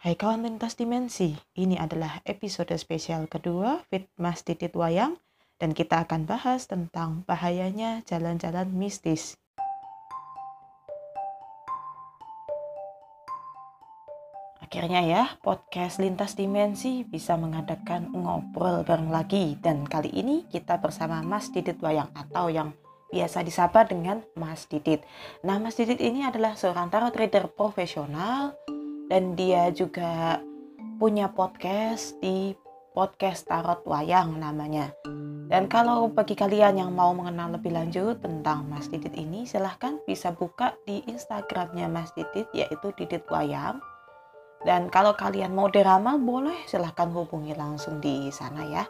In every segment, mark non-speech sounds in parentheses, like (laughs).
Hai kawan lintas dimensi, ini adalah episode spesial kedua Fit Mas Didit Wayang dan kita akan bahas tentang bahayanya jalan-jalan mistis. Akhirnya ya, podcast Lintas Dimensi bisa mengadakan ngobrol bareng lagi dan kali ini kita bersama Mas Didit Wayang atau yang biasa disapa dengan Mas Didit. Nah, Mas Didit ini adalah seorang tarot reader profesional dan dia juga punya podcast di podcast Tarot Wayang namanya. Dan kalau bagi kalian yang mau mengenal lebih lanjut tentang Mas Didit ini, silahkan bisa buka di Instagramnya Mas Didit, yaitu Didit Wayang. Dan kalau kalian mau diramal, boleh silahkan hubungi langsung di sana ya.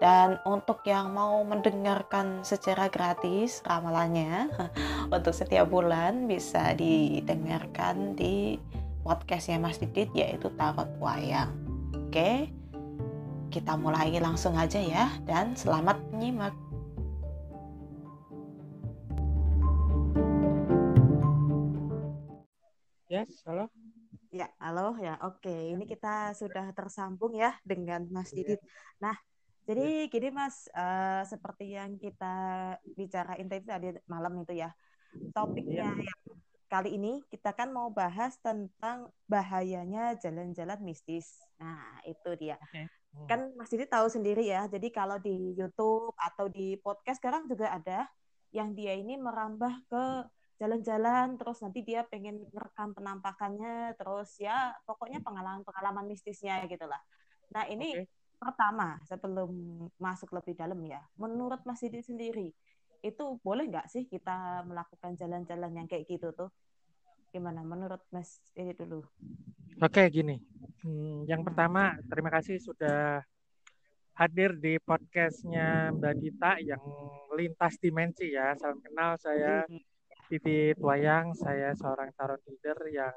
Dan untuk yang mau mendengarkan secara gratis ramalannya, (laughs) untuk setiap bulan bisa didengarkan di podcastnya Mas Didit yaitu Tarot Wayang. Oke, kita mulai langsung aja ya dan selamat menyimak. Yes, halo. Ya, halo ya. Oke, ini kita sudah tersambung ya dengan Mas iya. Didit. Nah, jadi gini Mas, uh, seperti yang kita bicarain tadi malam itu ya, topiknya ya. yang kali ini kita kan mau bahas tentang bahayanya jalan-jalan mistis. Nah, itu dia. Okay. Hmm. Kan Mas Didi tahu sendiri ya. Jadi kalau di YouTube atau di podcast sekarang juga ada yang dia ini merambah ke jalan-jalan terus nanti dia pengen merekam penampakannya terus ya pokoknya pengalaman-pengalaman mistisnya gitulah. Nah, ini okay. pertama sebelum masuk lebih dalam ya. Menurut Mas Didi sendiri, itu boleh nggak sih kita melakukan jalan-jalan yang kayak gitu tuh? Gimana menurut Mas ini dulu? Oke, gini. Hmm, yang pertama, terima kasih sudah hadir di podcastnya Mbak Dita yang lintas dimensi ya. Salam kenal, saya Titi Wayang, saya seorang tarot leader yang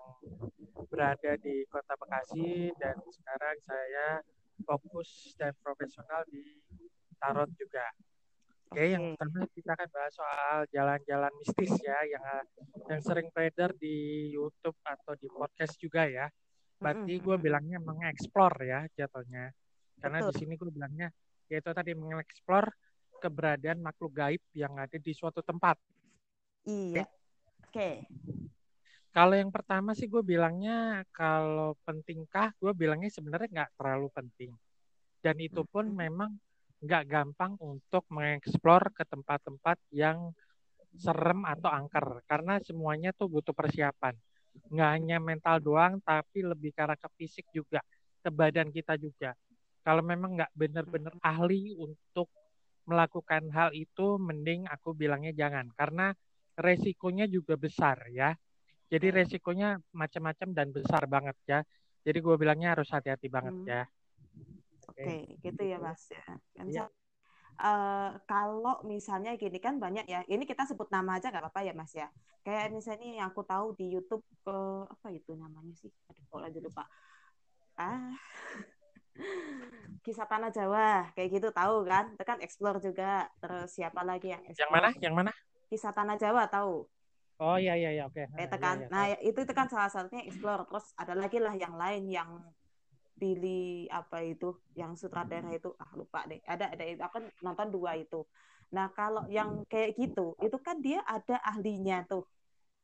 berada di Kota Bekasi dan sekarang saya fokus dan profesional di tarot juga. Oke, yang pertama kita akan bahas soal jalan-jalan mistis ya, yang yang sering beredar di YouTube atau di podcast juga ya. Berarti gue bilangnya mengeksplor ya jatuhnya. Karena Betul. di sini gue bilangnya yaitu tadi mengeksplor keberadaan makhluk gaib yang ada di suatu tempat. Iya. Oke. Okay. Kalau yang pertama sih gue bilangnya kalau pentingkah, gue bilangnya sebenarnya nggak terlalu penting. Dan itu pun memang nggak gampang untuk mengeksplor ke tempat-tempat yang serem atau angker karena semuanya tuh butuh persiapan. Nggak hanya mental doang tapi lebih karena ke fisik juga ke badan kita juga. Kalau memang nggak benar-benar ahli untuk melakukan hal itu mending aku bilangnya jangan karena resikonya juga besar ya. Jadi resikonya macam-macam dan besar banget ya. Jadi gue bilangnya harus hati-hati banget hmm. ya Oke, okay, gitu ya Mas ya. Kan ya. Uh, kalau misalnya gini kan banyak ya, ini kita sebut nama aja nggak apa-apa ya Mas ya. Kayak misalnya yang aku tahu di YouTube ke uh, apa itu namanya sih? Aduh, kok aja lupa. Ah, (laughs) kisah tanah Jawa kayak gitu tahu kan? Itu kan explore juga. Terus siapa lagi yang explore? Yang mana? Yang mana? Kisah tanah Jawa tahu? Oh iya iya iya oke. Okay. Itu kan. Iya, iya. Nah, itu itu kan salah satunya explore. Terus ada lagi lah yang lain yang Billy apa itu yang sutradara itu ah lupa deh. Ada ada itu aku nonton dua itu. Nah kalau yang kayak gitu itu kan dia ada ahlinya tuh.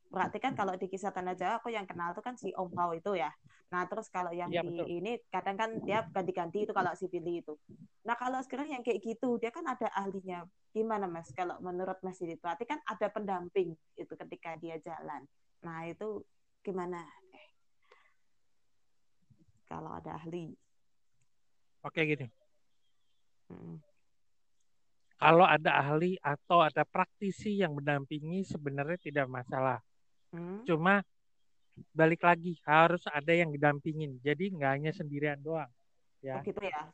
Berarti kan kalau di kisah tanah Jawa aku yang kenal tuh kan si Om Pao itu ya. Nah terus kalau yang ya, di betul. ini kadang kan dia ganti-ganti itu kalau si Billy itu. Nah kalau sekarang yang kayak gitu dia kan ada ahlinya. Gimana mas kalau menurut mas ini berarti kan ada pendamping itu ketika dia jalan. Nah itu gimana kalau ada ahli. Oke gini. Hmm. Kalau ada ahli atau ada praktisi yang mendampingi sebenarnya tidak masalah. Hmm. Cuma balik lagi harus ada yang didampingin. Jadi nggak hanya sendirian doang. Ya. Oh gitu ya.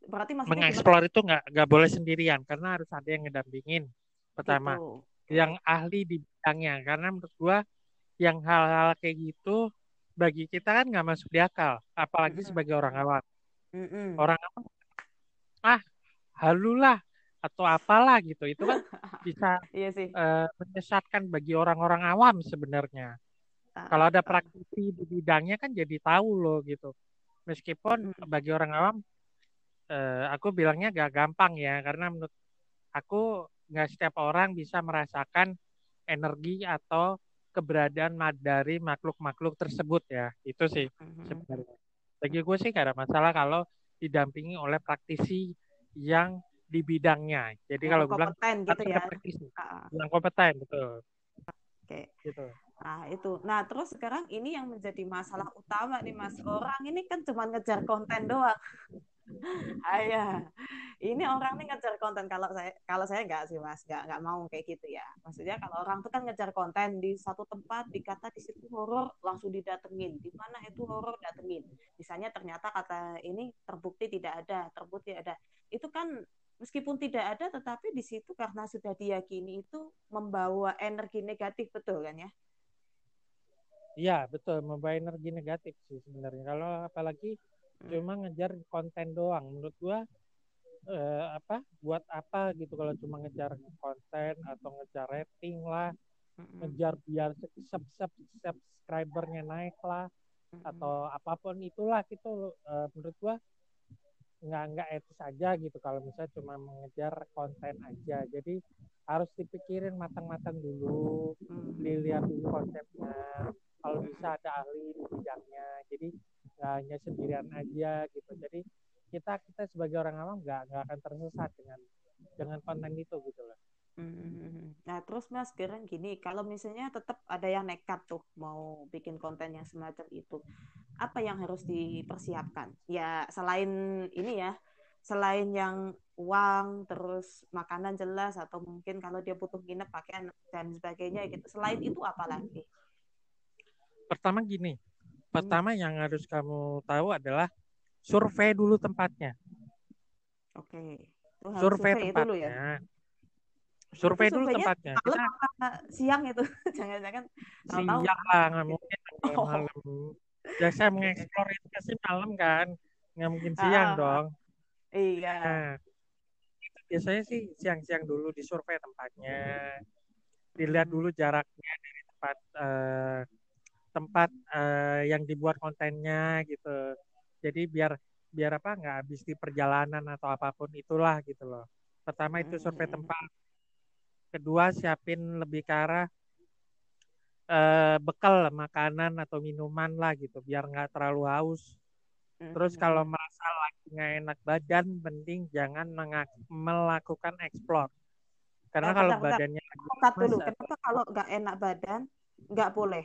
berarti maksudnya mengeksplor itu nggak nggak boleh sendirian karena harus ada yang ngedampingin. Pertama, gitu. yang ahli di bidangnya. Karena menurut gua yang hal-hal kayak gitu bagi kita kan nggak masuk di akal, apalagi sebagai orang awam. Mm-hmm. Orang awam, ah, halulah atau apalah gitu, itu kan (laughs) bisa iya sih. Uh, menyesatkan bagi orang-orang awam sebenarnya. Uh, Kalau ada praktisi di bidangnya kan jadi tahu loh gitu. Meskipun hmm. bagi orang awam, uh, aku bilangnya gak gampang ya, karena menurut aku nggak setiap orang bisa merasakan energi atau keberadaan dari makhluk-makhluk tersebut ya. Itu sih hmm. sebenarnya. Bagi gue sih gak ada masalah kalau didampingi oleh praktisi yang di bidangnya. Jadi yang kalau bilang gitu ya. praktisi, yang kompeten betul. Oke. Gitu. Nah, itu. Nah, terus sekarang ini yang menjadi masalah utama nih, Mas. Orang ini kan cuma ngejar konten doang. Ayah, ini orang nih ngejar konten kalau saya kalau saya nggak sih mas, nggak nggak mau kayak gitu ya. Maksudnya kalau orang tuh kan ngejar konten di satu tempat dikata di situ horor langsung didatengin, di mana itu horor datengin. Misalnya ternyata kata ini terbukti tidak ada, terbukti ada. Itu kan meskipun tidak ada tetapi di situ karena sudah diyakini itu membawa energi negatif betul kan ya Iya betul membawa energi negatif sih sebenarnya kalau apalagi. Cuma ngejar konten doang. Menurut gua eh, apa buat apa gitu kalau cuma ngejar konten atau ngejar rating lah. Hmm. ngejar biar sub sub subscribernya naik lah hmm. atau apa pun itulah gitu. Eh, menurut gua nggak nggak etis aja gitu kalau misalnya cuma mengejar konten aja. Jadi harus dipikirin matang-matang dulu hmm. dilihat dulu konsepnya. Kalau bisa ada ahli di bidangnya. Jadi nggak hanya sendirian aja gitu jadi kita kita sebagai orang awam nggak nggak akan tersesat dengan dengan konten itu gitu loh Hmm. Nah, terus Mas sekarang gini, kalau misalnya tetap ada yang nekat tuh mau bikin konten yang semacam itu, apa yang harus dipersiapkan? Ya, selain ini ya, selain yang uang, terus makanan jelas, atau mungkin kalau dia butuh nginep, pakaian, dan sebagainya gitu. Selain itu apa lagi? Pertama gini, pertama hmm. yang harus kamu tahu adalah survei dulu tempatnya. Oke. Survei, survei tempatnya. Dulu ya? survei dulu tempatnya kita siang itu (laughs) jangan-jangan siang lah nggak (laughs) mungkin oh. malam ya saya mengeksplor itu pasti malam kan nggak mungkin siang ah, dong iya nah, biasanya sih siang-siang dulu di survei tempatnya dilihat dulu jaraknya dari tempat uh, tempat uh, yang dibuat kontennya gitu. Jadi biar biar apa nggak habis di perjalanan atau apa pun itulah gitu loh. Pertama itu survei hmm. tempat. Kedua siapin lebih ke arah uh, bekal makanan atau minuman lah gitu biar nggak terlalu haus. Terus kalau merasa lagi nggak enak badan penting jangan melakukan explore. Karena eh, kalau bentar, badannya cut dulu. kenapa kalau nggak enak badan nggak boleh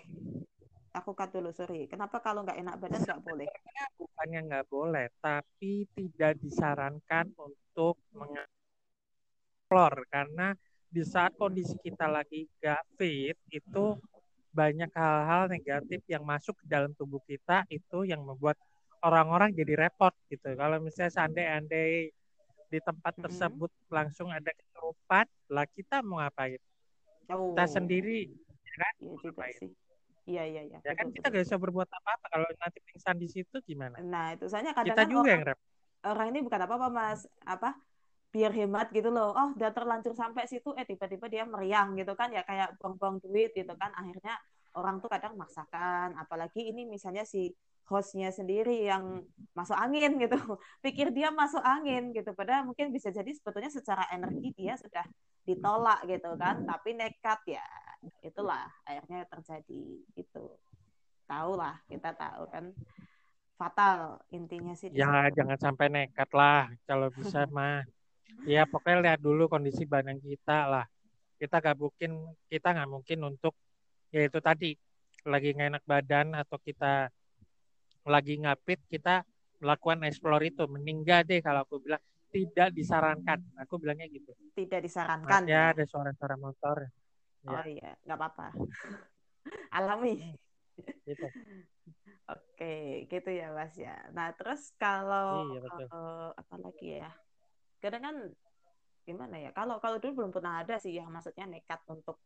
aku cut dulu sorry kenapa kalau nggak enak badan nggak boleh bukannya nggak boleh tapi tidak disarankan untuk mengeksplor karena di saat kondisi kita lagi gak fit itu banyak hal-hal negatif yang masuk ke dalam tubuh kita itu yang membuat orang-orang jadi repot gitu. Kalau misalnya seandai-andai di tempat tersebut mm -hmm. langsung ada kesurupan, lah kita mau ngapain? Oh. Kita sendiri, ya kan? Sih. Iya iya iya. Ya kan kita gak bisa berbuat apa-apa kalau nanti pingsan di situ gimana? Nah itu soalnya kadang kita kan juga orang, yang. Orang ini bukan apa-apa mas, apa? Biar hemat gitu loh. Oh udah terlanjur sampai situ eh tiba-tiba dia meriang gitu kan. Ya kayak buang-buang duit gitu kan. Akhirnya orang tuh kadang maksakan. Apalagi ini misalnya si hostnya sendiri yang masuk angin (laughs) gitu. Pikir dia masuk angin gitu. Padahal mungkin bisa jadi sebetulnya secara energi dia sudah ditolak gitu kan. Tapi nekat ya itulah akhirnya terjadi itu tahu lah kita tahu kan. Fatal intinya sih. Ya jangan sampai nekat lah kalau bisa (laughs) mah. Ya pokoknya lihat dulu kondisi badan kita lah. Kita gak mungkin kita nggak mungkin untuk ya itu tadi lagi nggak enak badan atau kita lagi ngapit kita melakukan explore itu. Meninggal deh kalau aku bilang tidak disarankan. Aku bilangnya gitu. Tidak disarankan. Ya ada suara-suara motor oh ya. iya. Nggak apa-apa. Alami. Gitu. (laughs) Oke, gitu ya Mas ya. Nah, terus kalau iya, Uh, apa lagi ya? kadang kan gimana ya? Kalau kalau dulu belum pernah ada sih yang maksudnya nekat untuk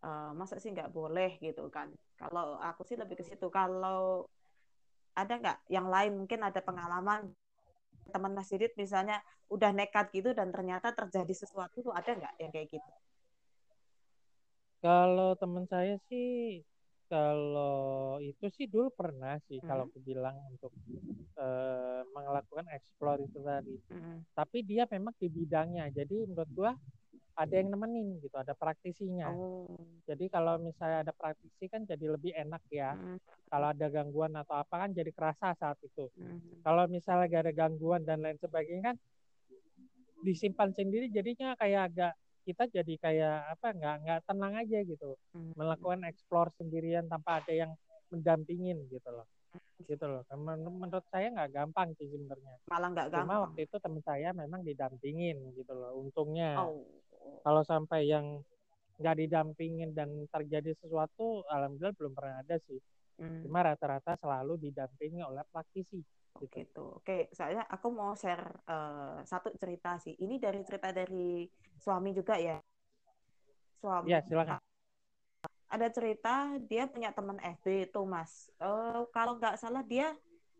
uh, masa sih nggak boleh gitu kan? Kalau aku sih lebih ke situ. Kalau ada nggak yang lain? Mungkin ada pengalaman teman Mas Didit misalnya udah nekat gitu dan ternyata terjadi sesuatu tuh ada nggak yang kayak gitu kalau teman saya sih kalau itu sih dulu pernah sih Hmm. kalau aku bilang untuk eh, melakukan explore itu tadi. Mm. Tapi dia memang di bidangnya. Jadi menurut gua ada yang nemenin gitu, ada praktisinya. Oh. Jadi kalau misalnya ada praktisi kan jadi lebih enak ya. Mm. Kalau ada gangguan atau apa kan jadi kerasa saat itu. Mm. Kalau misalnya gak ada gangguan dan lain sebagainya kan disimpan sendiri jadinya kayak agak kita jadi kayak apa nggak nggak tenang aja gitu Mm. melakukan explore sendirian tanpa ada yang mendampingin gitu loh gitu loh Men- menurut saya nggak gampang sih sebenarnya Malah nggak cuma gampang. waktu itu teman saya memang didampingin gitu loh untungnya Oh. kalau sampai yang nggak didampingin dan terjadi sesuatu alhamdulillah belum pernah ada sih Mm. cuma rata-rata selalu didampingi oleh praktisi Oh, gitu. Oke, saya aku mau share eh, satu cerita sih. Ini dari cerita dari suami juga ya. Suami. ya silakan Ada cerita dia punya teman FB itu, Mas. Eh, kalau nggak salah dia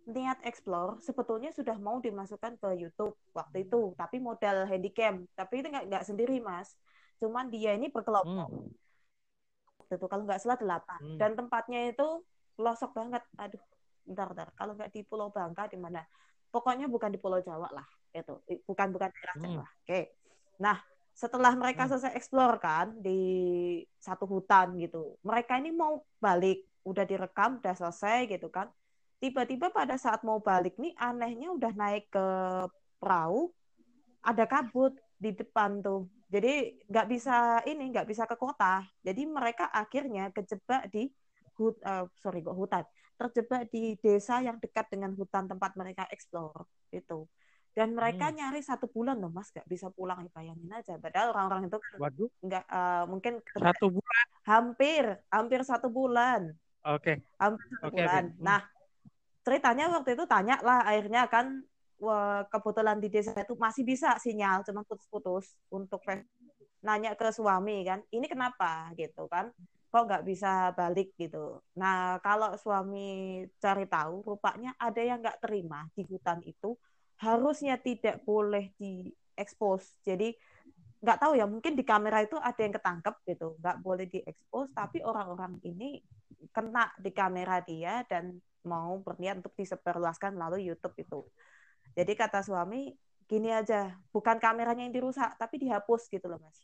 niat explore sebetulnya sudah mau dimasukkan ke YouTube waktu itu, tapi modal handycam. Tapi itu nggak nggak sendiri, Mas. Cuman dia ini berkelompok. Hmm. Itu kalau nggak salah delapan. Hmm. Dan tempatnya itu pelosok banget. Aduh, bentar, bentar. Kalau nggak di Pulau Bangka di mana? Pokoknya bukan di Pulau Jawa lah. Itu bukan bukan daerah Hmm. Jawa. Oke. Nah, setelah mereka Hmm. selesai explore kan di satu hutan gitu, mereka ini mau balik, udah direkam, udah selesai gitu kan. Tiba-tiba pada saat mau balik nih, anehnya udah naik ke perahu, ada kabut di depan tuh. Jadi nggak bisa ini, nggak bisa ke kota. Jadi mereka akhirnya kejebak di hut, eh, sorry kok hutan, terjebak di desa yang dekat dengan hutan tempat mereka explore itu. Dan mereka Hmm. nyari satu bulan loh mas, nggak bisa pulang, bayangin aja. Padahal orang-orang itu kan waduh nggak eh, mungkin satu bulan hampir hampir satu bulan oke hampir satu Oke, bulan. Hmm. Nah, ceritanya waktu itu tanya lah akhirnya kan wah, kebetulan di desa itu masih bisa sinyal, cuma putus-putus untuk nanya ke suami kan, ini kenapa gitu kan? Kok nggak bisa balik gitu. Nah, kalau suami cari tahu, rupanya ada yang nggak terima di hutan itu harusnya tidak boleh diekspos. Jadi nggak tahu ya, mungkin di kamera itu ada yang ketangkep gitu, nggak boleh diekspos, tapi orang-orang ini kena di kamera dia dan mau berniat untuk disebarluaskan melalui YouTube itu. Jadi kata suami, gini aja, bukan kameranya yang dirusak, tapi dihapus gitu loh mas.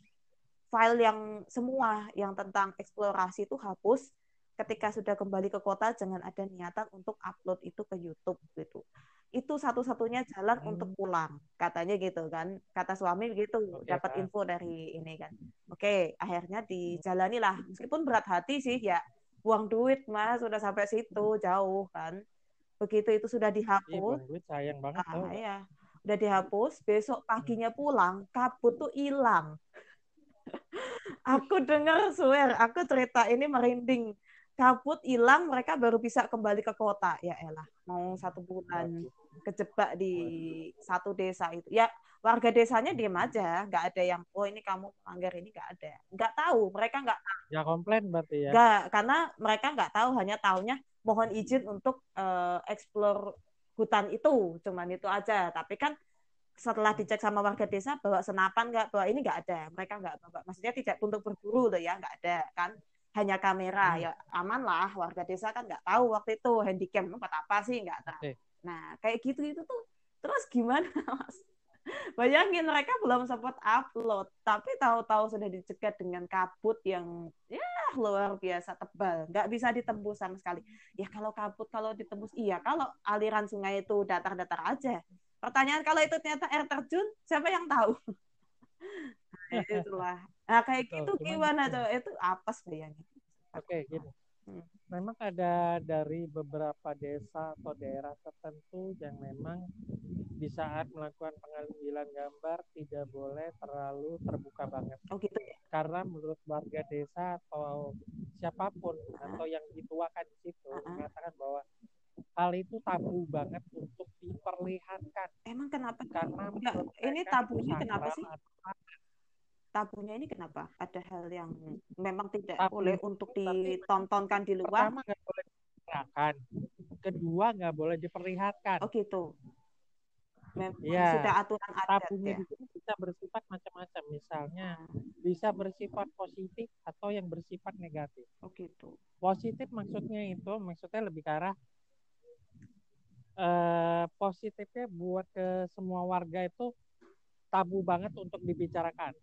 File yang semua yang tentang eksplorasi itu hapus. Ketika sudah kembali ke kota, jangan ada niatan untuk upload itu ke YouTube gitu. Itu satu-satunya jalan Hmm. untuk pulang, katanya gitu kan. Kata suami begitu, dapat paham. info dari ini kan. Oke, akhirnya dijalani lah. Meskipun berat hati sih ya, buang duit mas, sudah sampai situ jauh kan. Begitu itu sudah Iya, dihapus, Bang duit sayang banget ah, tau. ya, udah dihapus. Besok paginya pulang, kabut tuh hilang. Aku dengar swear, aku cerita ini merinding. Kabut hilang, mereka baru bisa kembali ke kota. Ya elah, mau satu bulan kejebak di satu desa itu. Ya warga desanya diem aja, nggak ada yang, oh ini kamu melanggar ini nggak ada. Nggak tahu, mereka nggak Ya komplain berarti ya. nggak karena mereka nggak tahu, hanya taunya mohon izin untuk eh, explore hutan itu, cuman itu aja. Tapi kan setelah dicek sama warga desa bawa senapan nggak bawa ini nggak ada. Mereka nggak bawa. Maksudnya tidak untuk berburu loh ya nggak ada kan. Hanya kamera. Hmm. ya aman lah. Warga desa kan nggak tahu waktu itu handycam buat apa sih nggak tahu. Oke. nah kayak gitu itu tuh terus gimana (laughs) mas? Bayangin mereka belum sempat upload. Tapi tahu-tahu sudah dicegat dengan kabut yang ya luar biasa tebal. Nggak bisa ditembus sama sekali. Ya kalau kabut kalau ditembus iya. Kalau aliran sungai itu datar-datar aja pertanyaan kalau itu ternyata air terjun siapa yang tahu (laughs) nah, itulah nah kayak gitu cuman- gimana tuh itu apes bayangin Oke, gini. Hmm. Memang ada dari beberapa desa atau daerah tertentu yang memang di saat melakukan pengambilan gambar tidak boleh terlalu terbuka banget. oh gitu ya Karena menurut warga desa atau siapa pun atau yang dituakan di situ Ah. mengatakan bahwa hal itu tabu banget untuk diperlihatkan emang kenapa karena Enggak, ini tabunya itu kenapa sih? tabunya ini kenapa ada hal yang memang tidak Tabu. boleh untuk ditontonkan di luar pertama nggak boleh diperlihatkan kedua nggak boleh diperlihatkan oh gitu memang ya, sudah aturan adat tabungnya ya. bisa bersifat macam-macam. Misalnya bisa bersifat positif atau yang bersifat negatif. Oh gitu. Positif maksudnya itu maksudnya lebih ke arah eh, positifnya buat ke semua warga itu tabu banget untuk dibicarakan.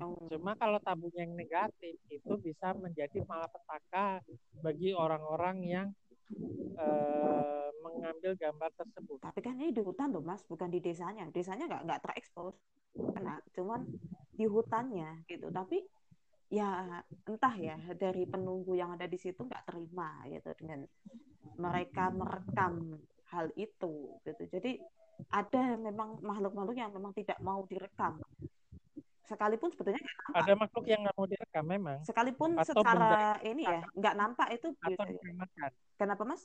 Oh. Cuma kalau tabunya yang negatif itu bisa menjadi malapetaka bagi orang-orang yang eh, mengambil gambar tersebut. Tapi kan ini di hutan loh mas, bukan di desanya. Desanya nggak nggak terekspos, kena. Cuman di hutannya gitu. Tapi ya entah ya dari penunggu yang ada di situ nggak terima gitu dengan mereka merekam hal itu gitu. Jadi ada memang makhluk-makhluk yang memang tidak mau direkam. Sekalipun sebetulnya nggak nampak. Ada makhluk yang nggak mau direkam memang sekalipun Atau secara ini ya nggak nampak itu atau. Kenapa mas?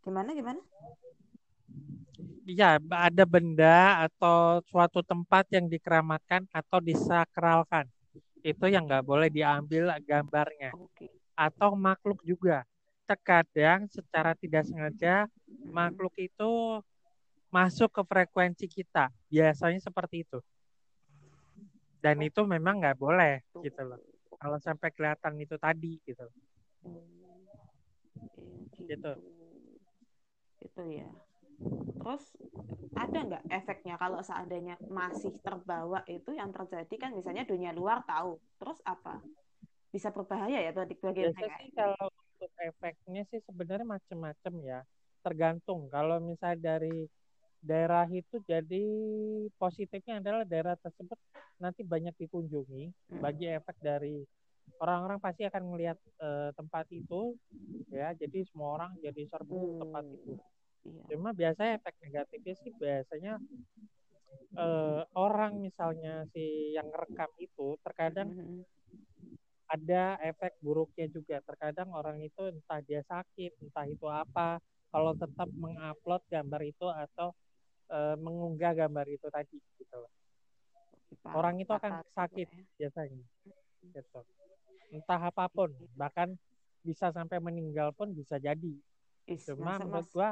Gimana gimana? Iya, ada benda atau suatu tempat yang dikeramatkan atau disakralkan. Itu yang nggak boleh diambil gambarnya. Oke. Atau makhluk juga. Terkadang secara tidak sengaja makhluk itu masuk ke frekuensi kita. Biasanya seperti itu. Dan itu memang nggak boleh gitu loh. Kalau sampai kelihatan itu tadi gitu. Oh, Gitu. Itu ya. Terus ada nggak efeknya kalau seandainya masih terbawa itu yang terjadi kan misalnya dunia luar tahu. Terus apa? Bisa berbahaya ya bagi bagi mereka. sih kalau untuk efeknya sih sebenarnya macam-macam ya. Tergantung. Kalau misalnya dari daerah itu jadi positifnya adalah daerah tersebut nanti banyak dikunjungi. Hmm. Bagi efek dari orang-orang pasti akan melihat eh, tempat itu ya. Jadi semua orang jadi serbu tempat Hmm. itu. Iya. Cuma biasanya efek negatifnya sih biasanya eh, orang misalnya si yang rekam itu terkadang Mhm. Ada efek buruknya juga. Terkadang orang itu entah dia sakit, entah itu apa, kalau tetap mengupload gambar itu atau eh, mengunggah gambar itu tadi gitu loh. Orang itu akan sakit ya. biasanya. Gitu. Entah apa pun, bahkan bisa sampai meninggal pun bisa jadi. Is, Cuma masa, menurut gua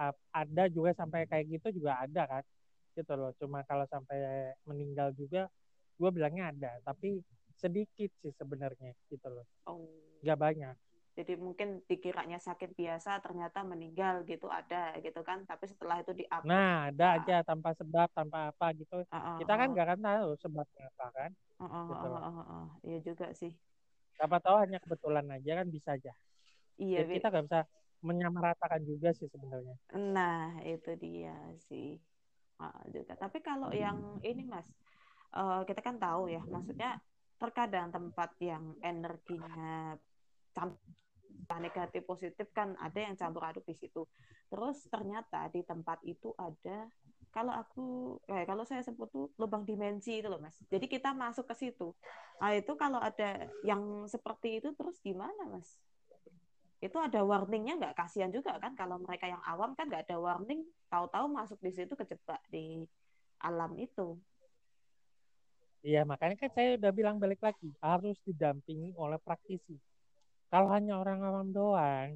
ap- ada juga sampai kayak gitu juga ada kan gitu loh cuma kalau sampai meninggal juga gua bilangnya ada tapi sedikit sih sebenarnya gitu loh Oh. nggak banyak Jadi mungkin dikiranya sakit biasa ternyata meninggal gitu ada gitu kan. Tapi setelah itu di nah ada aja tanpa sebab tanpa apa gitu kita kan nggak akan tahu sebabnya apa kan gitu loh. Iya juga sih. siapa tahu hanya kebetulan aja kan bisa aja Iya, jadi Bi. kita nggak bisa menyamaratakan juga sih sebenarnya Nah, itu dia sih. Ah, juga. Tapi kalau yang ini Mas, eh, kita kan tahu ya, maksudnya terkadang tempat yang energinya campur negatif positif kan ada yang campur aduk di situ. Terus ternyata di tempat itu ada kalau aku kayak kalau saya sebut tuh lubang dimensi itu loh Mas. Jadi kita masuk ke situ. Nah, itu kalau ada yang seperti itu terus gimana Mas? itu ada warningnya nggak kasihan juga kan kalau mereka yang awam kan nggak ada warning tahu-tahu masuk di situ kejebak di alam itu Iya, makanya kan saya udah bilang balik lagi, harus didampingi oleh praktisi. Kalau hanya orang awam doang,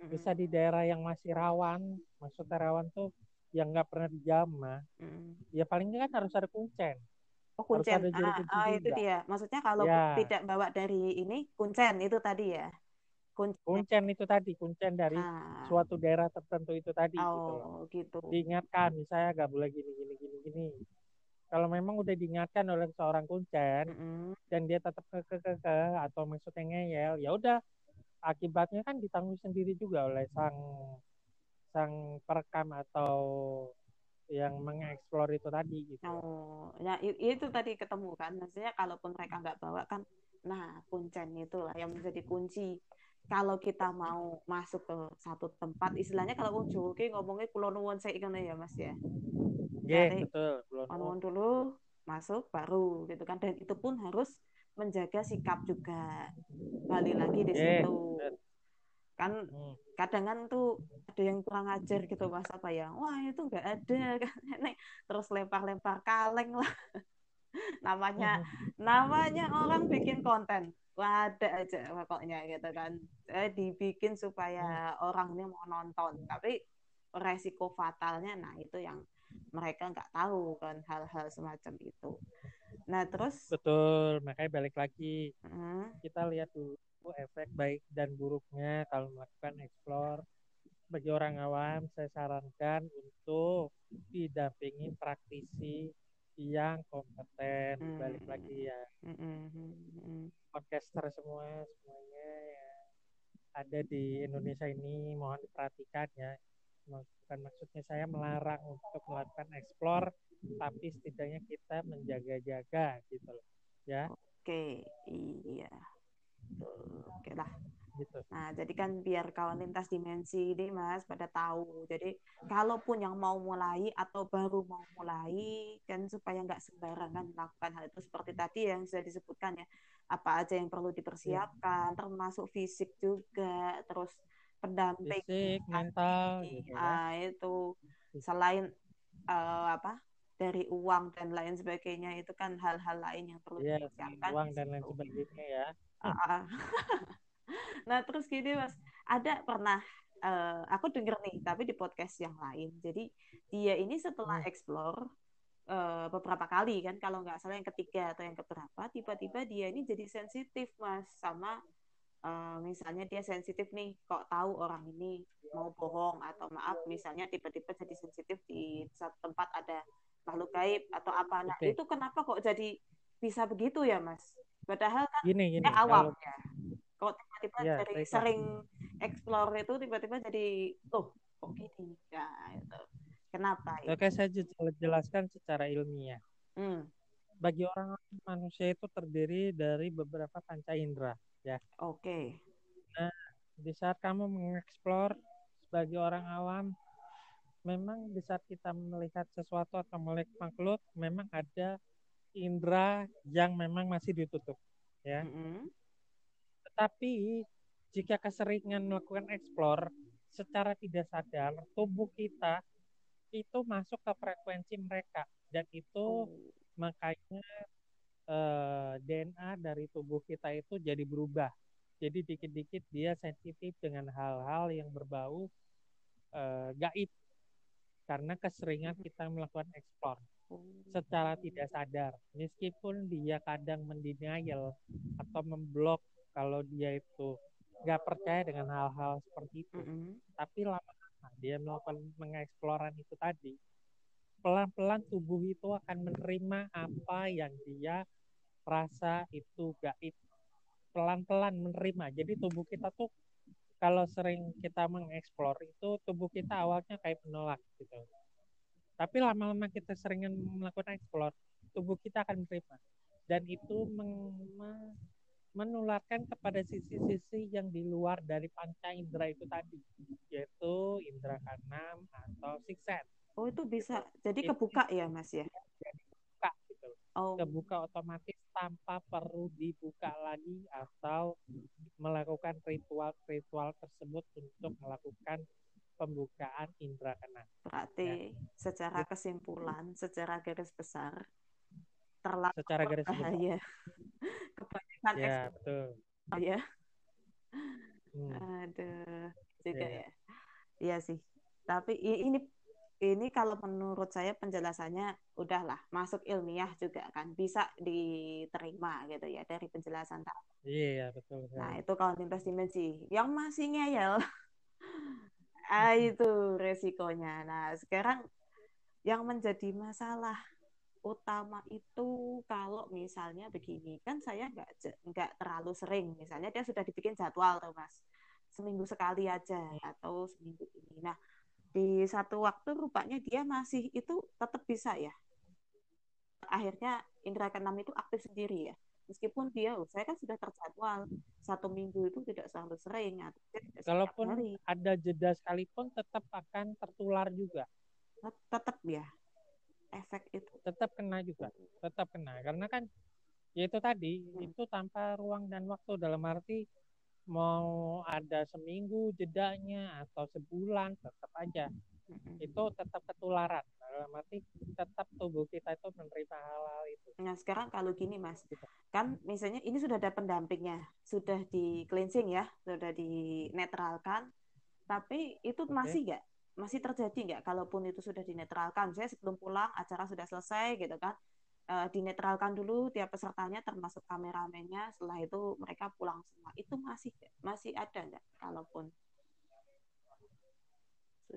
Mm-mm. bisa di daerah yang masih rawan, maksudnya rawan tuh yang nggak pernah dijamah, Mm-mm. ya paling kan harus ada kuncen. oh Harus kuncen ada juru ah, kunci ah, itu dia maksudnya kalau Ya. tidak bawa dari ini kuncen itu tadi ya kuncen Kuncen itu tadi, kuncen dari ah, suatu daerah tertentu itu tadi gitu loh. oh gitu Diingatkan, misalnya nggak boleh gini, gini, gini, gini. Kalau memang udah diingatkan oleh seorang kuncen, Mm-mm. dan dia tetap ke ke ke, ke atau maksudnya ngeyel ya udah akibatnya kan ditanggung sendiri juga oleh sang sang perekam atau yang mengeksplor itu tadi gitu Oh, ya itu tadi ketemu kan. Maksudnya kalaupun mereka nggak bawa kan, nah kuncen itulah yang menjadi kunci. Kalau kita mau masuk ke satu tempat, istilahnya kalau wong Jawa ki ngomongnya kulon nuwun sik ngono ya Mas ya. Dari betul kulon nuwun dulu masuk baru gitu kan. Dan itu pun harus menjaga sikap juga. Balik lagi di Iya, situ. Kan Hmm. kadang kan tuh ada yang kurang ajar gitu mas apa ya wah itu nggak ada (laughs) kan terus lempar-lempar kaleng lah (laughs) namanya namanya orang bikin konten ada aja pokoknya gitu kan. Eh, dibikin supaya hmm. orang ini mau nonton. Tapi resiko fatalnya nah itu yang mereka nggak tahu kan hal-hal semacam itu. Nah terus? Betul makanya balik lagi. Hmm. kita lihat dulu efek baik dan buruknya kalau melakukan explore. Bagi orang awam saya sarankan untuk didampingi praktisi yang kompeten hmm. balik lagi ya. Hmm. hmm, podcaster semua semuanya ya. Ada di Indonesia ini mohon diperhatikan ya. Bukan maksudnya saya melarang untuk melakukan eksplor tapi setidaknya kita menjaga-jaga gitu loh ya. Oke iya. Oke lah gitu. Nah, jadi kan biar kawan lintas dimensi ini Mas pada tahu. Jadi kalaupun yang mau mulai atau baru mau mulai kan supaya nggak sembarangan melakukan hal itu seperti tadi yang sudah disebutkan ya. Apa aja yang perlu dipersiapkan, ya. termasuk fisik juga, terus pendamping fisik, mental gitu. Nah, itu selain uh, apa? dari uang dan lain sebagainya itu kan hal-hal lain yang perlu ya, dipersiapkan. Uang dan lain sebagainya ya. (laughs) Nah terus gini mas. Ada pernah uh, aku denger nih tapi di podcast yang lain. Jadi dia ini setelah hmm. explore uh, beberapa kali kan kalau nggak salah yang ketiga atau yang keberapa tiba-tiba dia ini jadi sensitif mas. Sama uh, misalnya dia sensitif nih kok tahu orang ini mau bohong atau maaf misalnya tiba-tiba jadi sensitif di satu tempat ada makhluk gaib atau apa. Nah okay. itu kenapa kok jadi bisa begitu ya mas? Padahal kan gini, gini, awam ya kok tiba-tiba ya, dari sering explore itu tiba-tiba jadi oh kok gini ya itu kenapa itu? oke saya jelaskan secara ilmiah hmm. bagi orang manusia itu terdiri dari beberapa panca indera ya oke okay. nah di saat kamu mengeksplor sebagai orang awam memang di saat kita melihat sesuatu atau melihat makhluk memang ada indera yang memang masih ditutup ya mm -hmm. Tapi jika keseringan melakukan eksplor secara tidak sadar, tubuh kita itu masuk ke frekuensi mereka dan itu oh. makanya eh, DNA dari tubuh kita itu jadi berubah. Jadi dikit-dikit dia sensitif dengan hal-hal yang berbau eh, gaib karena keseringan kita melakukan eksplor oh. secara tidak sadar. Meskipun dia kadang mendenial atau memblok kalau dia itu nggak percaya dengan hal-hal seperti itu, mm -hmm. tapi lama-lama dia melakukan mengeksplorasi itu tadi, pelan-pelan tubuh itu akan menerima apa yang dia rasa itu gaib. Pelan-pelan menerima. Jadi tubuh kita tuh kalau sering kita mengeksplor itu tubuh kita awalnya kayak penolak gitu. Tapi lama-lama kita sering melakukan eksplor, tubuh kita akan menerima. Dan itu meng menularkan kepada sisi-sisi yang di luar dari panca indera itu tadi, yaitu indera keenam atau six sense. Oh itu bisa jadi kebuka ya mas ya? Jadi kebuka gitu. Oh. Kebuka otomatis tanpa perlu dibuka lagi atau melakukan ritual-ritual tersebut untuk melakukan pembukaan indera keenam. Berarti ya. secara kesimpulan, secara garis besar, terlalu secara garis bahaya. (laughs) kebanyakan ya, betul. Ya. Hmm. Aduh, juga ya. ya. Iya sih. Tapi ini ini kalau menurut saya penjelasannya udahlah masuk ilmiah juga kan bisa diterima gitu ya dari penjelasan tadi. Iya betul. Nah itu kalau lintas dimensi yang masih ngeyel, (laughs) ah itu resikonya. Nah sekarang yang menjadi masalah utama itu kalau misalnya begini kan saya nggak nggak terlalu sering. Misalnya dia sudah dibikin jadwal tuh mas. Seminggu sekali aja atau seminggu ini. Nah di satu waktu rupanya dia masih itu tetap bisa ya. Akhirnya indera keenam itu aktif sendiri ya. Meskipun dia oh, saya kan sudah terjadwal. Satu minggu itu tidak selalu sering atau tidak kalaupun hari. ada jeda sekalipun tetap akan tertular juga. Tetap ya efek itu. Tetap kena juga tetap kena. Karena kan ya itu tadi hmm. itu tanpa ruang dan waktu. Dalam arti mau ada seminggu jedanya atau sebulan tetap aja. Mm-hmm. itu tetap ketularan. Dalam arti tetap tubuh kita itu menerima hal-hal itu. Nah sekarang kalau gini mas. Gitu. kan misalnya ini sudah ada pendampingnya sudah di cleansing ya sudah dinetralkan tapi itu okay. masih nggak masih terjadi nggak? Kalaupun itu sudah dinetralkan saya sebelum pulang acara sudah selesai gitu kan uh, dinetralkan dulu tiap pesertanya termasuk kameramennya setelah itu mereka pulang semua. Itu masih masih ada nggak? Kalaupun.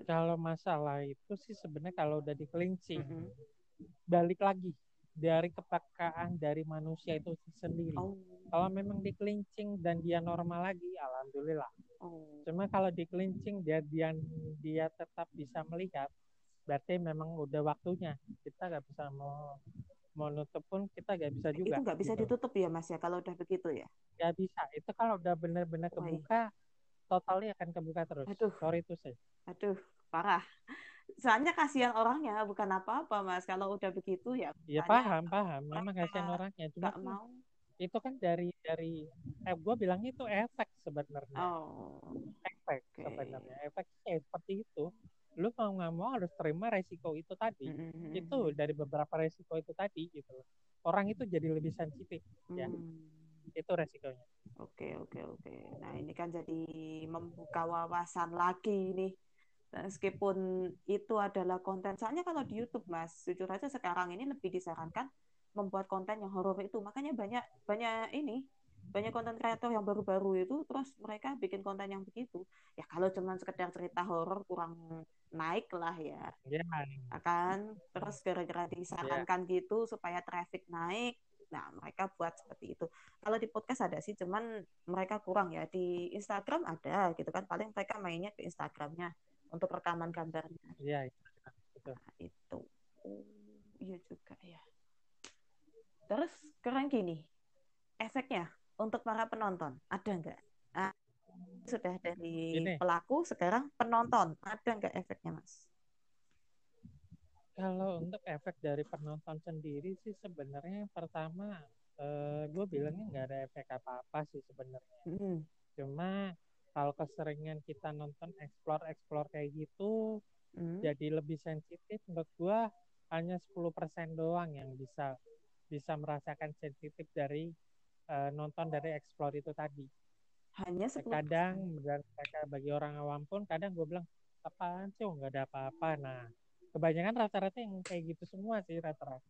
Kalau masalah itu sih sebenarnya kalau udah di cleansing mm -hmm. balik lagi dari kepekaan dari manusia itu sendiri. Oh. Kalau memang di cleansing dan dia normal lagi, alhamdulillah. Oh. Cuma kalau di cleansing dia dia dia tetap bisa melihat, berarti memang udah waktunya. Kita nggak bisa mau mau nutup pun kita nggak bisa juga. Itu nggak bisa gitu. ditutup ya mas ya kalau udah begitu ya? Nggak bisa. Itu kalau udah benar-benar kebuka, totalnya akan kebuka terus. Aduh. Sorry itu sih. Aduh, parah. Soalnya kasihan orangnya, bukan apa-apa mas. Kalau udah begitu ya. Iya paham, paham. Memang kasihan orangnya. Cuma mau. Itu kan dari dari eh gue bilangnya itu efek sebenarnya. Oh. Efek okay. sebenarnya. Efeknya seperti itu lu mau nggak mau harus terima resiko itu tadi mm-hmm. itu dari beberapa resiko itu tadi gitu orang itu jadi lebih sensitif mm. ya itu resikonya oke oke oke nah ini kan jadi membuka wawasan lagi nih meskipun itu adalah konten soalnya kalau di YouTube mas jujur aja sekarang ini lebih disarankan membuat konten yang horor itu. Makanya banyak banyak ini banyak konten kreator yang baru-baru itu terus mereka bikin konten yang begitu. Ya kalau cuma sekedar cerita horor kurang naik lah ya. Yeah. akan terus gara-gara disarankan yeah. gitu supaya traffic naik nah mereka buat seperti itu. Kalau di podcast ada sih cuman mereka kurang ya. Di Instagram ada gitu kan? Paling mereka mainnya ke Instagramnya untuk rekaman gambarnya iya yeah. nah, itu oh, iya juga ya terus sekarang gini efeknya untuk para penonton ada nggak? Ah, sudah dari Ini. pelaku sekarang penonton ada nggak efeknya mas? Kalau untuk efek dari penonton sendiri sih sebenarnya yang pertama eh, gue bilangnya nggak ada efek apa-apa sih sebenarnya. Hmm. Cuma kalau keseringan kita nonton explore explore kayak gitu hmm. jadi lebih sensitif menurut gue hanya 10% doang yang bisa bisa merasakan sensitif dari uh, nonton dari explore itu tadi. Hanya 10%. Kadang dan bagi orang awam pun kadang gue bilang apaan sih oh, nggak ada apa-apa. Nah kebanyakan rata-rata yang kayak gitu semua sih rata-rata.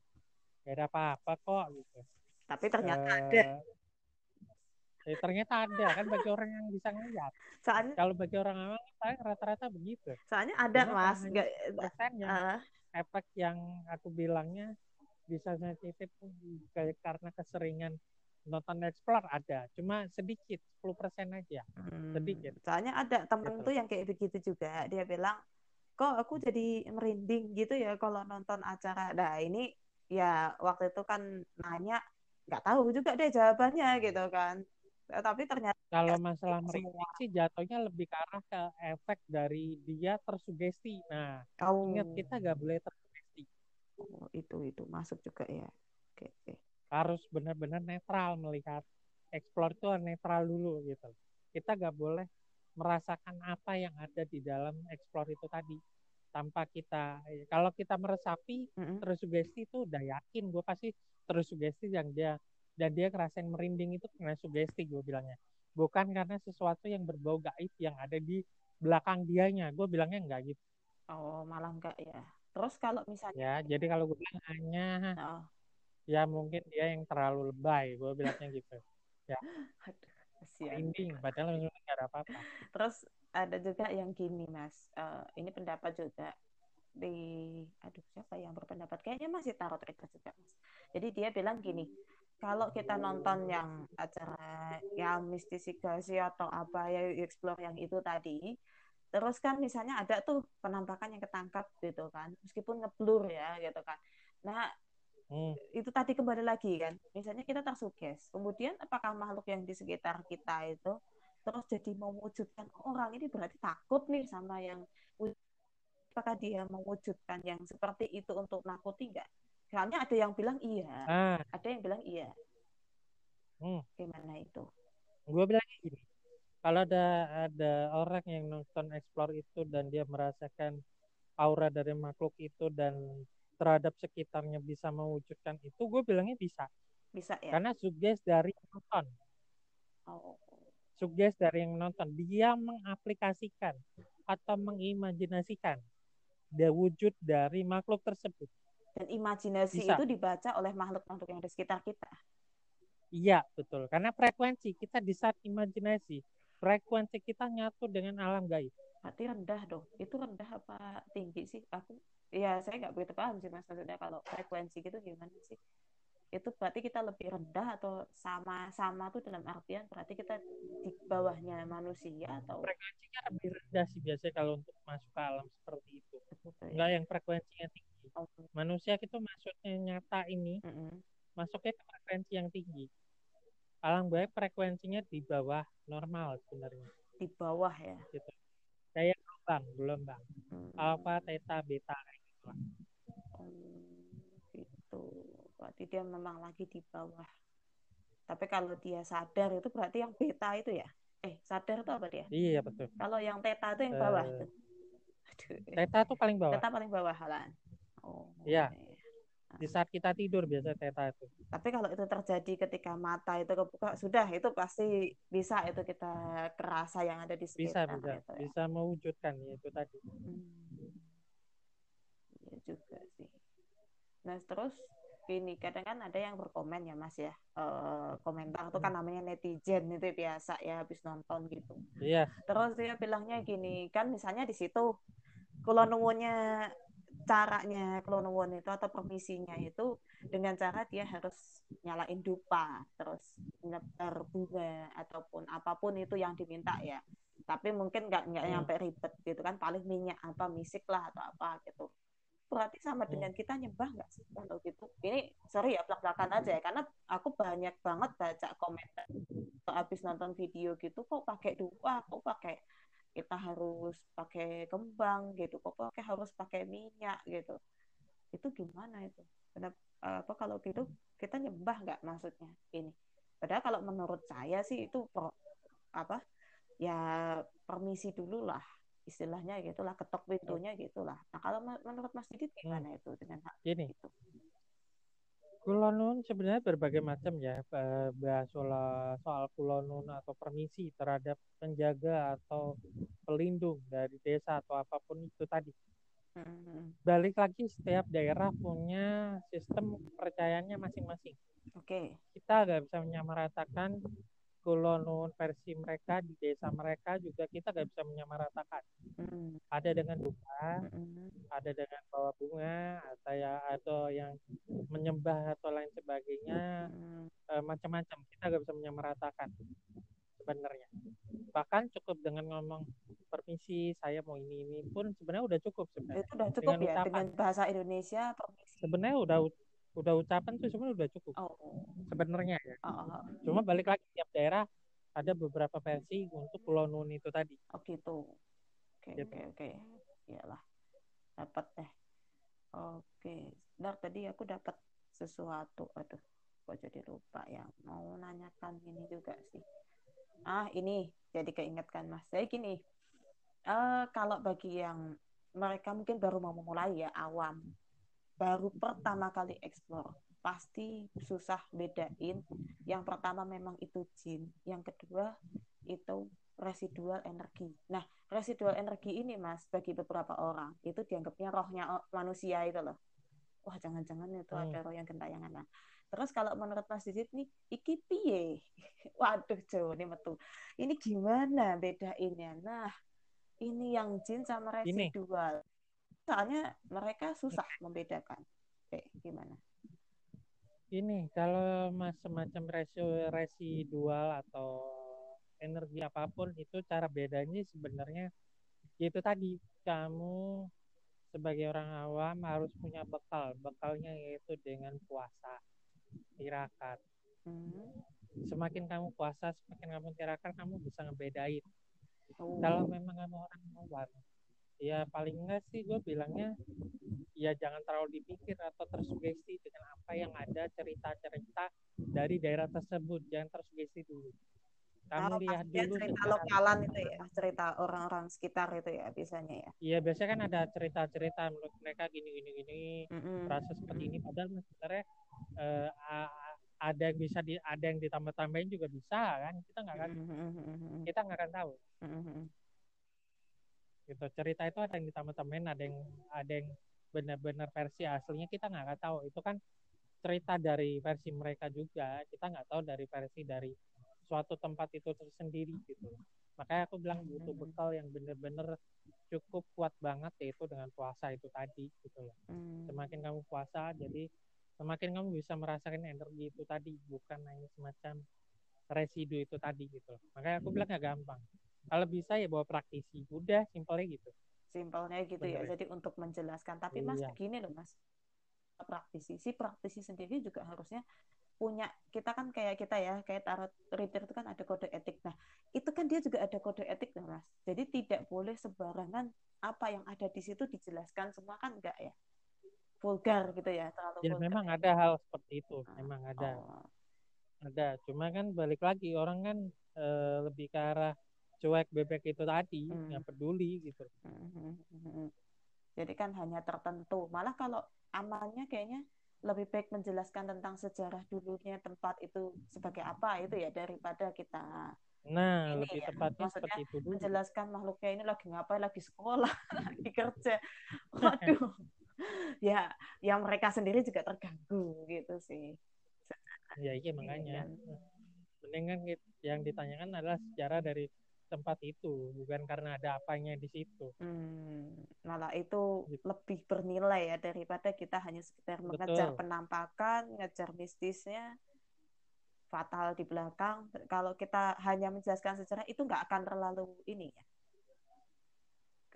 Gak ada apa-apa kok gitu. Tapi ternyata uh, ada. Ya, ternyata ada kan bagi orang yang bisa ngeliat. Soalnya kalau bagi orang awam paling rata-rata begitu. Soalnya ada Cuma mas. Gak, persennya uh. efek yang aku bilangnya bisa sensitif kayak karena keseringan nonton explore ada cuma sedikit 10% aja hmm. sedikit soalnya ada temen gitu. tuh yang kayak begitu juga dia bilang kok aku jadi merinding gitu ya kalau nonton acara nah ini ya waktu itu kan nanya nggak tahu juga deh jawabannya gitu kan tapi ternyata kalau masalah merinding sih jatuhnya lebih ke arah ke efek dari dia tersugesti. Nah oh. ingat kita nggak boleh tersugesti. Oh, itu itu masuk juga ya. Oke oke. Harus benar-benar netral melihat explore itu netral dulu gitu. Kita nggak boleh merasakan apa yang ada di dalam explore itu tadi tanpa kita kalau kita meresapi mm-hmm. terus sugesti itu udah yakin gue pasti terus sugesti yang dia dan dia ngerasain merinding itu karena sugesti gue bilangnya. Bukan karena sesuatu yang berbau gaib yang ada di belakang dianya. Gue bilangnya enggak gitu. Oh malah enggak ya. Terus kalau misalnya ya jadi kalau gue bilang hanya oh. ya mungkin dia yang terlalu lebay. Gue bilangnya gitu. Ya. (laughs) Ending, padahal nggak ada apa-apa. Terus ada juga yang gini mas. Uh, ini pendapat juga di aduh siapa yang berpendapat? Kayaknya masih tarot reader juga mas. Jadi dia bilang gini kalau kita nonton yang acara yang mistisasi atau apa ya explore yang itu tadi terus kan misalnya ada tuh penampakan yang ketangkap gitu kan meskipun ngeblur ya gitu kan nah Hmm. Itu tadi kembali lagi kan, misalnya kita tersuges, kemudian apakah makhluk yang di sekitar kita itu terus jadi mewujudkan oh, orang ini berarti takut nih sama yang apakah dia mewujudkan yang seperti itu untuk nakuti enggak? Soalnya ada yang bilang iya, ah. ada yang bilang iya. Hmm. Gimana itu? Gue bilang gini, kalau ada ada orang yang nonton explore itu dan dia merasakan aura dari makhluk itu dan terhadap sekitarnya bisa mewujudkan itu, gue bilangnya bisa. Bisa ya. Karena suges dari penonton. Oh. Suges dari yang menonton. Dia mengaplikasikan atau mengimajinasikan the wujud dari makhluk tersebut. Dan imajinasi Bisa. itu dibaca oleh makhluk-makhluk yang di sekitar kita. Iya, betul. Karena frekuensi kita di saat imajinasi, frekuensi kita nyatu dengan alam gaib. Berarti rendah dong. Itu rendah apa tinggi sih? Aku ya saya nggak begitu paham sih mas maksudnya kalau frekuensi gitu gimana sih? Itu berarti kita lebih rendah atau sama-sama tuh dalam artian berarti kita di bawahnya manusia atau Frekuensinya lebih rendah sih biasanya kalau untuk masuk ke alam seperti itu. ya? Enggak yang frekuensinya tinggi. Manusia itu maksudnya nyata ini mm-mm. masuknya ke frekuensi yang tinggi. Alam gaib frekuensinya di bawah normal sebenarnya. di bawah ya. Kayak gelombang, gelombang. Hmm. Alpha, theta, beta gitu lah. Oh, gitu. Berarti dia memang lagi di bawah. Tapi kalau dia sadar itu berarti yang beta itu ya? Eh, sadar itu apa dia? Iya betul. Kalau yang teta itu yang bawah Eh, tuh. Aduh. Theta tuh paling bawah. Teta paling bawah halan. Oh. Iya. Di saat kita tidur biasa theta itu. Tapi kalau itu terjadi ketika mata itu kebuka, sudah itu pasti bisa itu kita kerasa yang ada di Bisa, sekitar bisa. itu ya. Bisa mewujudkan itu tadi. Hmm. Iya juga sih. Nah terus gini kadang kan ada yang berkomen ya mas ya Eh, komentar itu kan namanya netizen itu biasa ya habis nonton gitu. Iya, Terus dia bilangnya gini kan misalnya di situ kalau nuwunnya caranya kalau nuwun itu atau permisinya itu dengan cara dia harus nyalain dupa terus nyebar bunga ataupun apa pun itu yang diminta ya. Tapi mungkin nggak nggak Hmm. nyampe ribet gitu kan paling minyak apa misik lah atau apa gitu. Berarti sama dengan kita nyembah nggak sih kalau gitu? Ini sorry ya belak-belakan aja ya karena aku banyak banget baca komentar habis nonton video gitu kok pakai dupa kok pakai kita harus pakai kembang gitu kok pakai harus pakai minyak gitu. Itu gimana itu? Kenapa, apa kalau gitu kita nyembah nggak maksudnya ini? Padahal kalau menurut saya sih itu pro- apa ya permisi dulu lah istilahnya gitulah ketok pintunya gitulah. Nah kalau men- menurut Mas Didit gimana itu dengan hal gini. itu Kulonun sebenarnya berbagai macam ya bahas soal soal kulonun atau permisi terhadap penjaga atau pelindung dari desa atau apa pun itu tadi. Hmm, Balik lagi setiap daerah punya sistem kepercayaannya masing-masing. oke Kita nggak bisa menyamaratakan kulonun versi mereka di desa mereka juga kita nggak bisa menyamaratakan. Hmm, Ada dengan duka, hmm, ada dengan bawa bunga, atau ya atau yang menyembah atau lain sebagainya. Hmm, eh, macam-macam kita nggak bisa menyamaratakan sebenarnya. Bahkan cukup dengan ngomong permisi saya mau ini ini pun sebenarnya udah cukup sebenarnya itu udah cukup Dengan ya ucapan. dengan bahasa Indonesia permisi sebenarnya udah udah ucapan tuh sebenarnya udah cukup oh, sebenarnya ya oh, oh, oh. cuma balik lagi tiap daerah ada beberapa versi untuk pulau nun itu tadi Oh gitu. Oke Gitu. oke oke. Iyalah. Dapat deh. Oke. Bentar tadi aku dapat sesuatu. Aduh, kok jadi lupa ya. Mau nanyakan ini juga sih. Ah, ini jadi keingetkan Mas. Saya gini. eh kalau bagi yang mereka mungkin baru mau memulai ya, awam. Baru pertama kali explore. Pasti susah bedain. Yang pertama memang itu jin. Yang kedua itu residual energi. Nah, residual energi ini Mas bagi beberapa orang itu dianggapnya rohnya manusia itu loh. Wah, jangan-jangan itu Hmm. ada roh yang gentayangan. Nah, terus kalau menurut Mas Didit nih, iki piye? (laughs) Waduh, Jawa ini metu. Ini gimana bedainnya? Nah, ini yang jin sama Ini. Soalnya mereka susah membedakan. Oke, gimana? ini kalau semacam resi- residual atau energi apa pun itu cara bedanya sebenarnya itu tadi kamu sebagai orang awam harus punya bekal bekalnya yaitu dengan puasa tirakat Hmm. semakin kamu puasa semakin kamu tirakat kamu bisa ngebedain Oh. kalau memang kamu orang awam ya paling enggak sih gue bilangnya ya jangan terlalu dipikir atau tersugesti dengan apa yang ada cerita-cerita dari daerah tersebut jangan tersugesti dulu kamu oh, lihat dulu cerita lokalan itu ya cerita orang-orang sekitar itu ya biasanya ya iya biasanya kan ada cerita-cerita menurut mereka gini gini gini mm-hmm. proses seperti ini padahal sebenarnya uh, ada yang bisa di ada yang ditambah-tambahin juga bisa kan kita nggak akan mm-hmm. kita nggak akan tahu mm-hmm. Gitu. Cerita itu ada yang ditambah-tambahin ada yang ada yang benar-benar versi aslinya kita nggak tahu. Itu kan cerita dari versi mereka juga. Kita nggak tahu dari versi dari suatu tempat itu tersendiri gitu. Makanya aku bilang butuh bekal yang benar-benar cukup kuat banget yaitu dengan puasa itu tadi gitu loh. Hmm. semakin kamu puasa jadi semakin kamu bisa merasakan energi itu tadi bukan hanya semacam residu itu tadi gitu. Makanya aku bilang gak gampang kalau bisa ya bawa praktisi. Udah simpelnya gitu. Simpelnya gitu ya. Bener. ya. Jadi untuk menjelaskan. Tapi iya. mas gini loh mas. Praktisi. Si praktisi sendiri juga harusnya punya kita kan kayak kita ya kayak tarot reader itu kan ada kode etik. Nah itu kan dia juga ada kode etik loh mas. Jadi tidak boleh sembarangan apa yang ada di situ dijelaskan semua kan enggak ya. Vulgar gitu ya terlalu ya vulgar. memang ada hal seperti itu. Ah, memang ada. oh. ada. Cuma kan balik lagi orang kan e, lebih ke arah cuek bebek itu tadi hmm. nggak peduli gitu hmm, hmm, hmm. jadi kan hanya tertentu malah kalau amalnya kayaknya lebih baik menjelaskan tentang sejarah dulunya tempat itu sebagai apa itu ya daripada kita Nah, ini lebih ya. tepatnya Maksudnya seperti itu dulu. Menjelaskan makhluknya ini lagi ngapain, lagi sekolah, (laughs) lagi kerja. (laughs) Waduh. ya, yang mereka sendiri juga terganggu gitu sih. Ya, iya makanya. Mendingan yang ditanyakan adalah sejarah dari tempat itu bukan karena ada apanya di situ. Hmm, malah itu gitu. lebih bernilai ya daripada kita hanya sekedar Betul. mengejar penampakan, ngejar mistisnya, fatal di belakang. Kalau kita hanya menjelaskan sejarah itu nggak akan terlalu ini ya.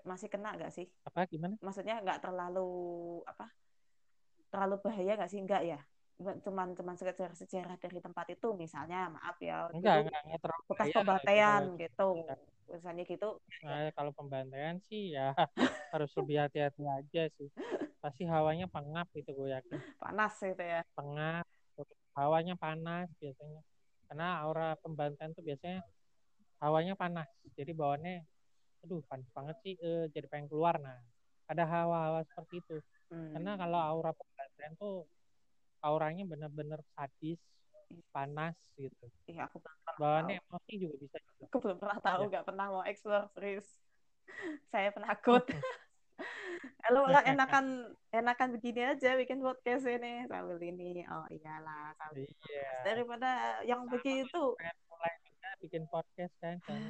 Masih kena nggak sih? Apa gimana? Maksudnya nggak terlalu apa? Terlalu bahaya nggak sih? Enggak ya? Cuman cuman sekedar sejarah dari tempat itu misalnya maaf ya enggak, gitu, enggak, bekas pembantaian gitu. Misalnya gitu. Nah, kalau pembantaian sih ya (laughs) harus lebih hati-hati aja sih. Pasti hawanya pengap itu gue yakin. Panas itu ya. Pengap hawanya panas biasanya. Karena aura pembantaian tuh biasanya hawanya panas jadi bawaannya aduh panas banget sih eh, jadi pengen keluar. Nah ada hawa-hawa seperti itu. Hmm. karena kalau aura pembantaian tuh auranya benar-benar sadis panas gitu. Iya, aku belum pernah Bawaannya emosi juga bisa. Juga. Aku belum pernah tahu, iya. nggak ya. pernah mau explore serius. (laughs) Saya penakut. (laughs) Kalau lah (laughs) enakan enakan begini aja bikin podcast ini sambil ini. Oh iyalah, sambil iya. daripada yang Sama begitu. Mulai bikin podcast kan, kan.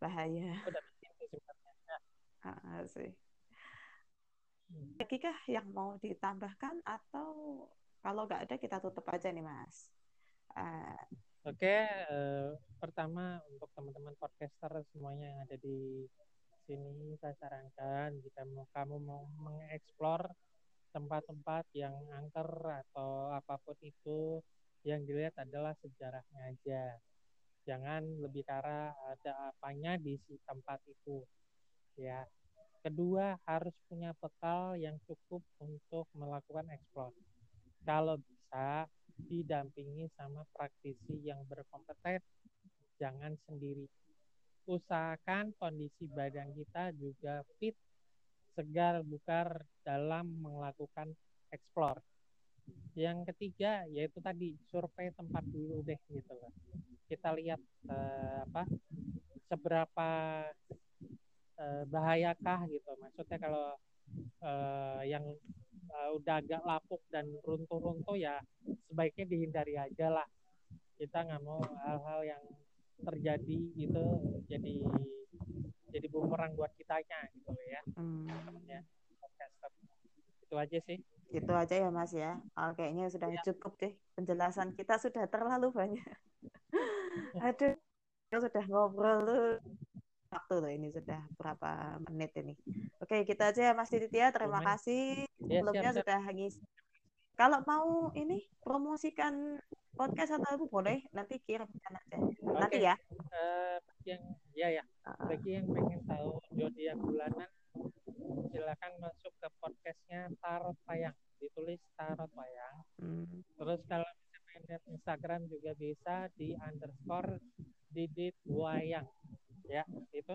Bahaya. Udah sebenarnya. Ah, sih. Hmm. Lagi kah yang mau ditambahkan atau kalau nggak ada kita tutup aja nih Mas. Uh, Oke, okay, uh, eh, pertama untuk teman-teman podcaster semuanya yang ada di sini saya sarankan jika kamu mau mengeksplor tempat-tempat yang angker atau apa pun itu yang dilihat adalah sejarahnya aja. Jangan lebih karena ada apanya di si tempat itu. Ya. Kedua, harus punya bekal yang cukup untuk melakukan eksplor kalau bisa didampingi sama praktisi yang berkompeten jangan sendiri. Usahakan kondisi badan kita juga fit segar bukar dalam melakukan eksplor. Yang ketiga yaitu tadi survei tempat dulu deh gitu loh. Kita lihat eh, apa seberapa eh, bahayakah gitu. Maksudnya kalau eh, yang uh, udah agak lapuk dan runtuh-runtuh ya sebaiknya dihindari aja lah. Kita nggak mau hal-hal yang terjadi gitu jadi jadi bumerang buat kitanya gitu ya. Hmm. temennya itu aja sih. Itu aja ya mas ya. Oh, kayaknya sudah ya. cukup deh penjelasan kita sudah terlalu banyak. (laughs) Aduh kita sudah ngobrol tuh waktu loh ini sudah berapa menit ini. Oke, kita aja ya Mas Ditya, terima kasih. Ya, Sebelumnya siap, sudah ngisi. Kalau mau ini promosikan podcast atau apa boleh nanti kirim aja. Okay. Nanti ya. Uh, yang ya ya. Bagi yang pengen tahu zodiak bulanan silakan masuk ke podcastnya Tarot Payang. Ditulis Tarot Payang. Hmm. Terus kalau bisa lihat Instagram juga bisa di underscore Didit Wayang ya itu.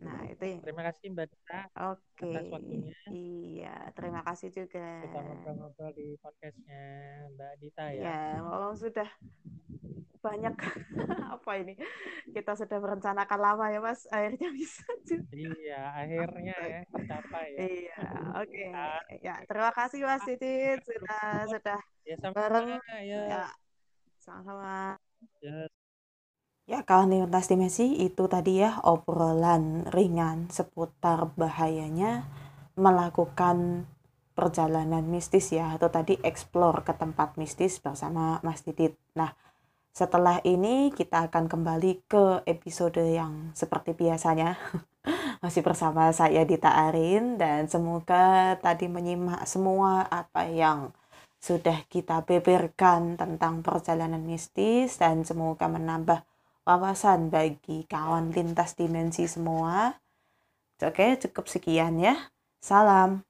Nah itu ya. terima kasih mbak Dita oke atas waktunya. iya terima kasih juga. Kita ngobrol-ngobrol di podcastnya mbak Dita ya. Ya memang sudah banyak (laughs) apa ini kita sudah merencanakan lama ya mas akhirnya bisa juga. Iya akhirnya ya tercapai ya. Iya oke. Okay. ya terima kasih mas Didit sudah sudah ya, sama bareng. ya. ya sama-sama. Ya Ya, kawan lintas dimensi itu tadi ya obrolan ringan seputar bahayanya melakukan perjalanan mistis ya atau tadi explore ke tempat mistis bersama Mas Didit. Nah, setelah ini kita akan kembali ke episode yang seperti biasanya (laughs) masih bersama saya Dita Arin dan semoga tadi menyimak semua apa yang sudah kita beberkan tentang perjalanan mistis dan semoga menambah wawasan bagi kawan lintas dimensi semua. Oke, cukup sekian ya. Salam.